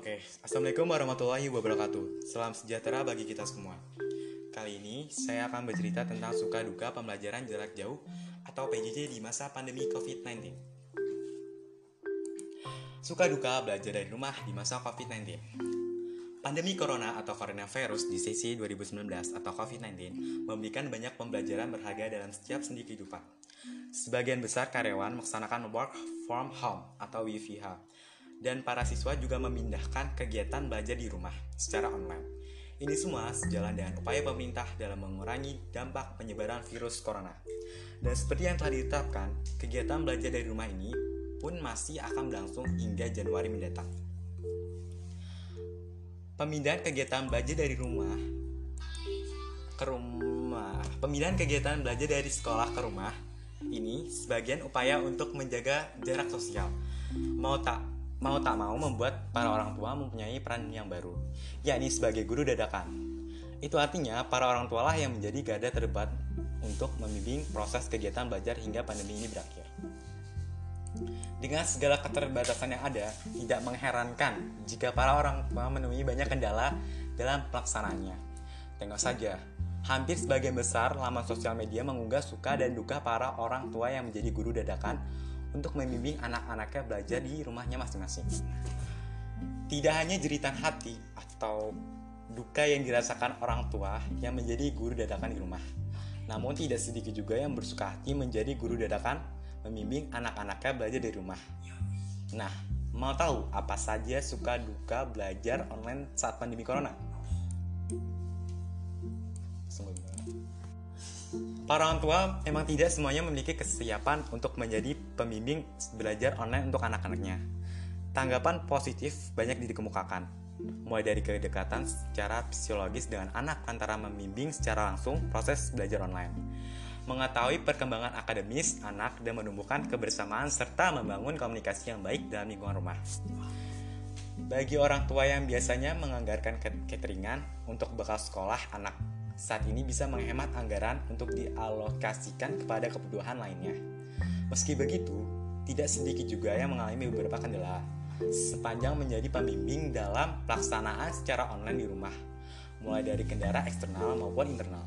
Assalamualaikum warahmatullahi wabarakatuh. Salam sejahtera bagi kita semua. Kali ini saya akan bercerita tentang suka duka pembelajaran jarak jauh atau PJJ di masa pandemi COVID-19. Suka duka belajar dari rumah di masa COVID-19. Pandemi Corona atau Coronavirus di sesi 2019 atau COVID-19 memberikan banyak pembelajaran berharga dalam setiap sendi kehidupan. Sebagian besar karyawan melaksanakan work from home atau WFH dan para siswa juga memindahkan kegiatan belajar di rumah secara online. Ini semua sejalan dengan upaya pemerintah dalam mengurangi dampak penyebaran virus corona. Dan seperti yang telah ditetapkan, kegiatan belajar dari rumah ini pun masih akan berlangsung hingga Januari mendatang. Pemindahan kegiatan belajar dari rumah ke rumah. Pemindahan kegiatan belajar dari sekolah ke rumah ini sebagian upaya untuk menjaga jarak sosial. Mau tak mau tak mau membuat para orang tua mempunyai peran yang baru, yakni sebagai guru dadakan. Itu artinya para orang tua lah yang menjadi garda terdepan untuk membimbing proses kegiatan belajar hingga pandemi ini berakhir. Dengan segala keterbatasan yang ada, tidak mengherankan jika para orang tua menemui banyak kendala dalam pelaksanaannya. Tengok saja, hampir sebagian besar laman sosial media mengunggah suka dan duka para orang tua yang menjadi guru dadakan untuk membimbing anak-anaknya belajar di rumahnya masing-masing. Tidak hanya jeritan hati atau duka yang dirasakan orang tua yang menjadi guru dadakan di rumah. Namun tidak sedikit juga yang bersuka hati menjadi guru dadakan membimbing anak-anaknya belajar di rumah. Nah, mau tahu apa saja suka duka belajar online saat pandemi corona? Para orang tua memang tidak semuanya memiliki kesiapan untuk menjadi pembimbing belajar online untuk anak-anaknya. Tanggapan positif banyak dikemukakan, mulai dari kedekatan secara psikologis dengan anak antara membimbing secara langsung proses belajar online, mengetahui perkembangan akademis anak dan menumbuhkan kebersamaan serta membangun komunikasi yang baik dalam lingkungan rumah. Bagi orang tua yang biasanya menganggarkan cateringan untuk bekal sekolah anak saat ini bisa menghemat anggaran untuk dialokasikan kepada kebutuhan lainnya. Meski begitu, tidak sedikit juga yang mengalami beberapa kendala sepanjang menjadi pembimbing dalam pelaksanaan secara online di rumah, mulai dari kendala eksternal maupun internal.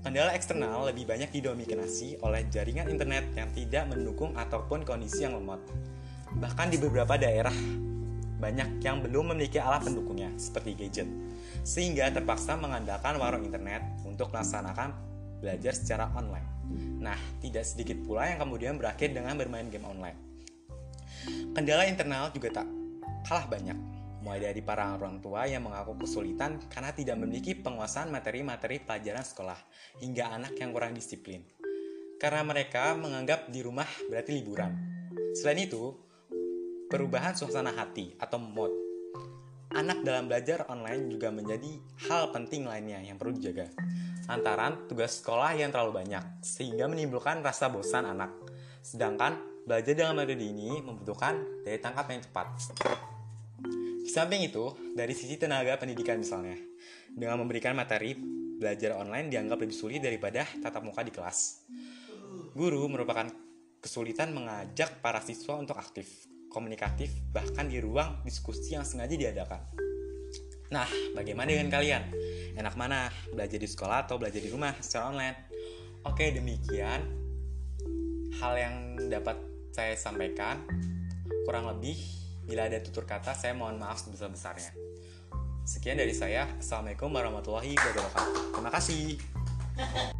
Kendala eksternal lebih banyak didominasi oleh jaringan internet yang tidak mendukung ataupun kondisi yang lemot. Bahkan di beberapa daerah, banyak yang belum memiliki alat pendukungnya, seperti gadget sehingga terpaksa mengandalkan warung internet untuk melaksanakan belajar secara online. Nah, tidak sedikit pula yang kemudian berakhir dengan bermain game online. Kendala internal juga tak kalah banyak, mulai dari para orang tua yang mengaku kesulitan karena tidak memiliki penguasaan materi-materi pelajaran sekolah, hingga anak yang kurang disiplin. Karena mereka menganggap di rumah berarti liburan. Selain itu, perubahan suasana hati atau mood anak dalam belajar online juga menjadi hal penting lainnya yang perlu dijaga. Lantaran tugas sekolah yang terlalu banyak, sehingga menimbulkan rasa bosan anak. Sedangkan belajar dalam metode ini membutuhkan daya tangkap yang cepat. Di samping itu, dari sisi tenaga pendidikan misalnya, dengan memberikan materi, belajar online dianggap lebih sulit daripada tatap muka di kelas. Guru merupakan kesulitan mengajak para siswa untuk aktif, komunikatif, bahkan di ruang diskusi yang sengaja diadakan. Nah, bagaimana dengan kalian? Enak mana? Belajar di sekolah atau belajar di rumah secara online? Oke, demikian hal yang dapat saya sampaikan. Kurang lebih, bila ada tutur kata, saya mohon maaf sebesar-besarnya. Sekian dari saya. Assalamualaikum warahmatullahi wabarakatuh. Terima kasih.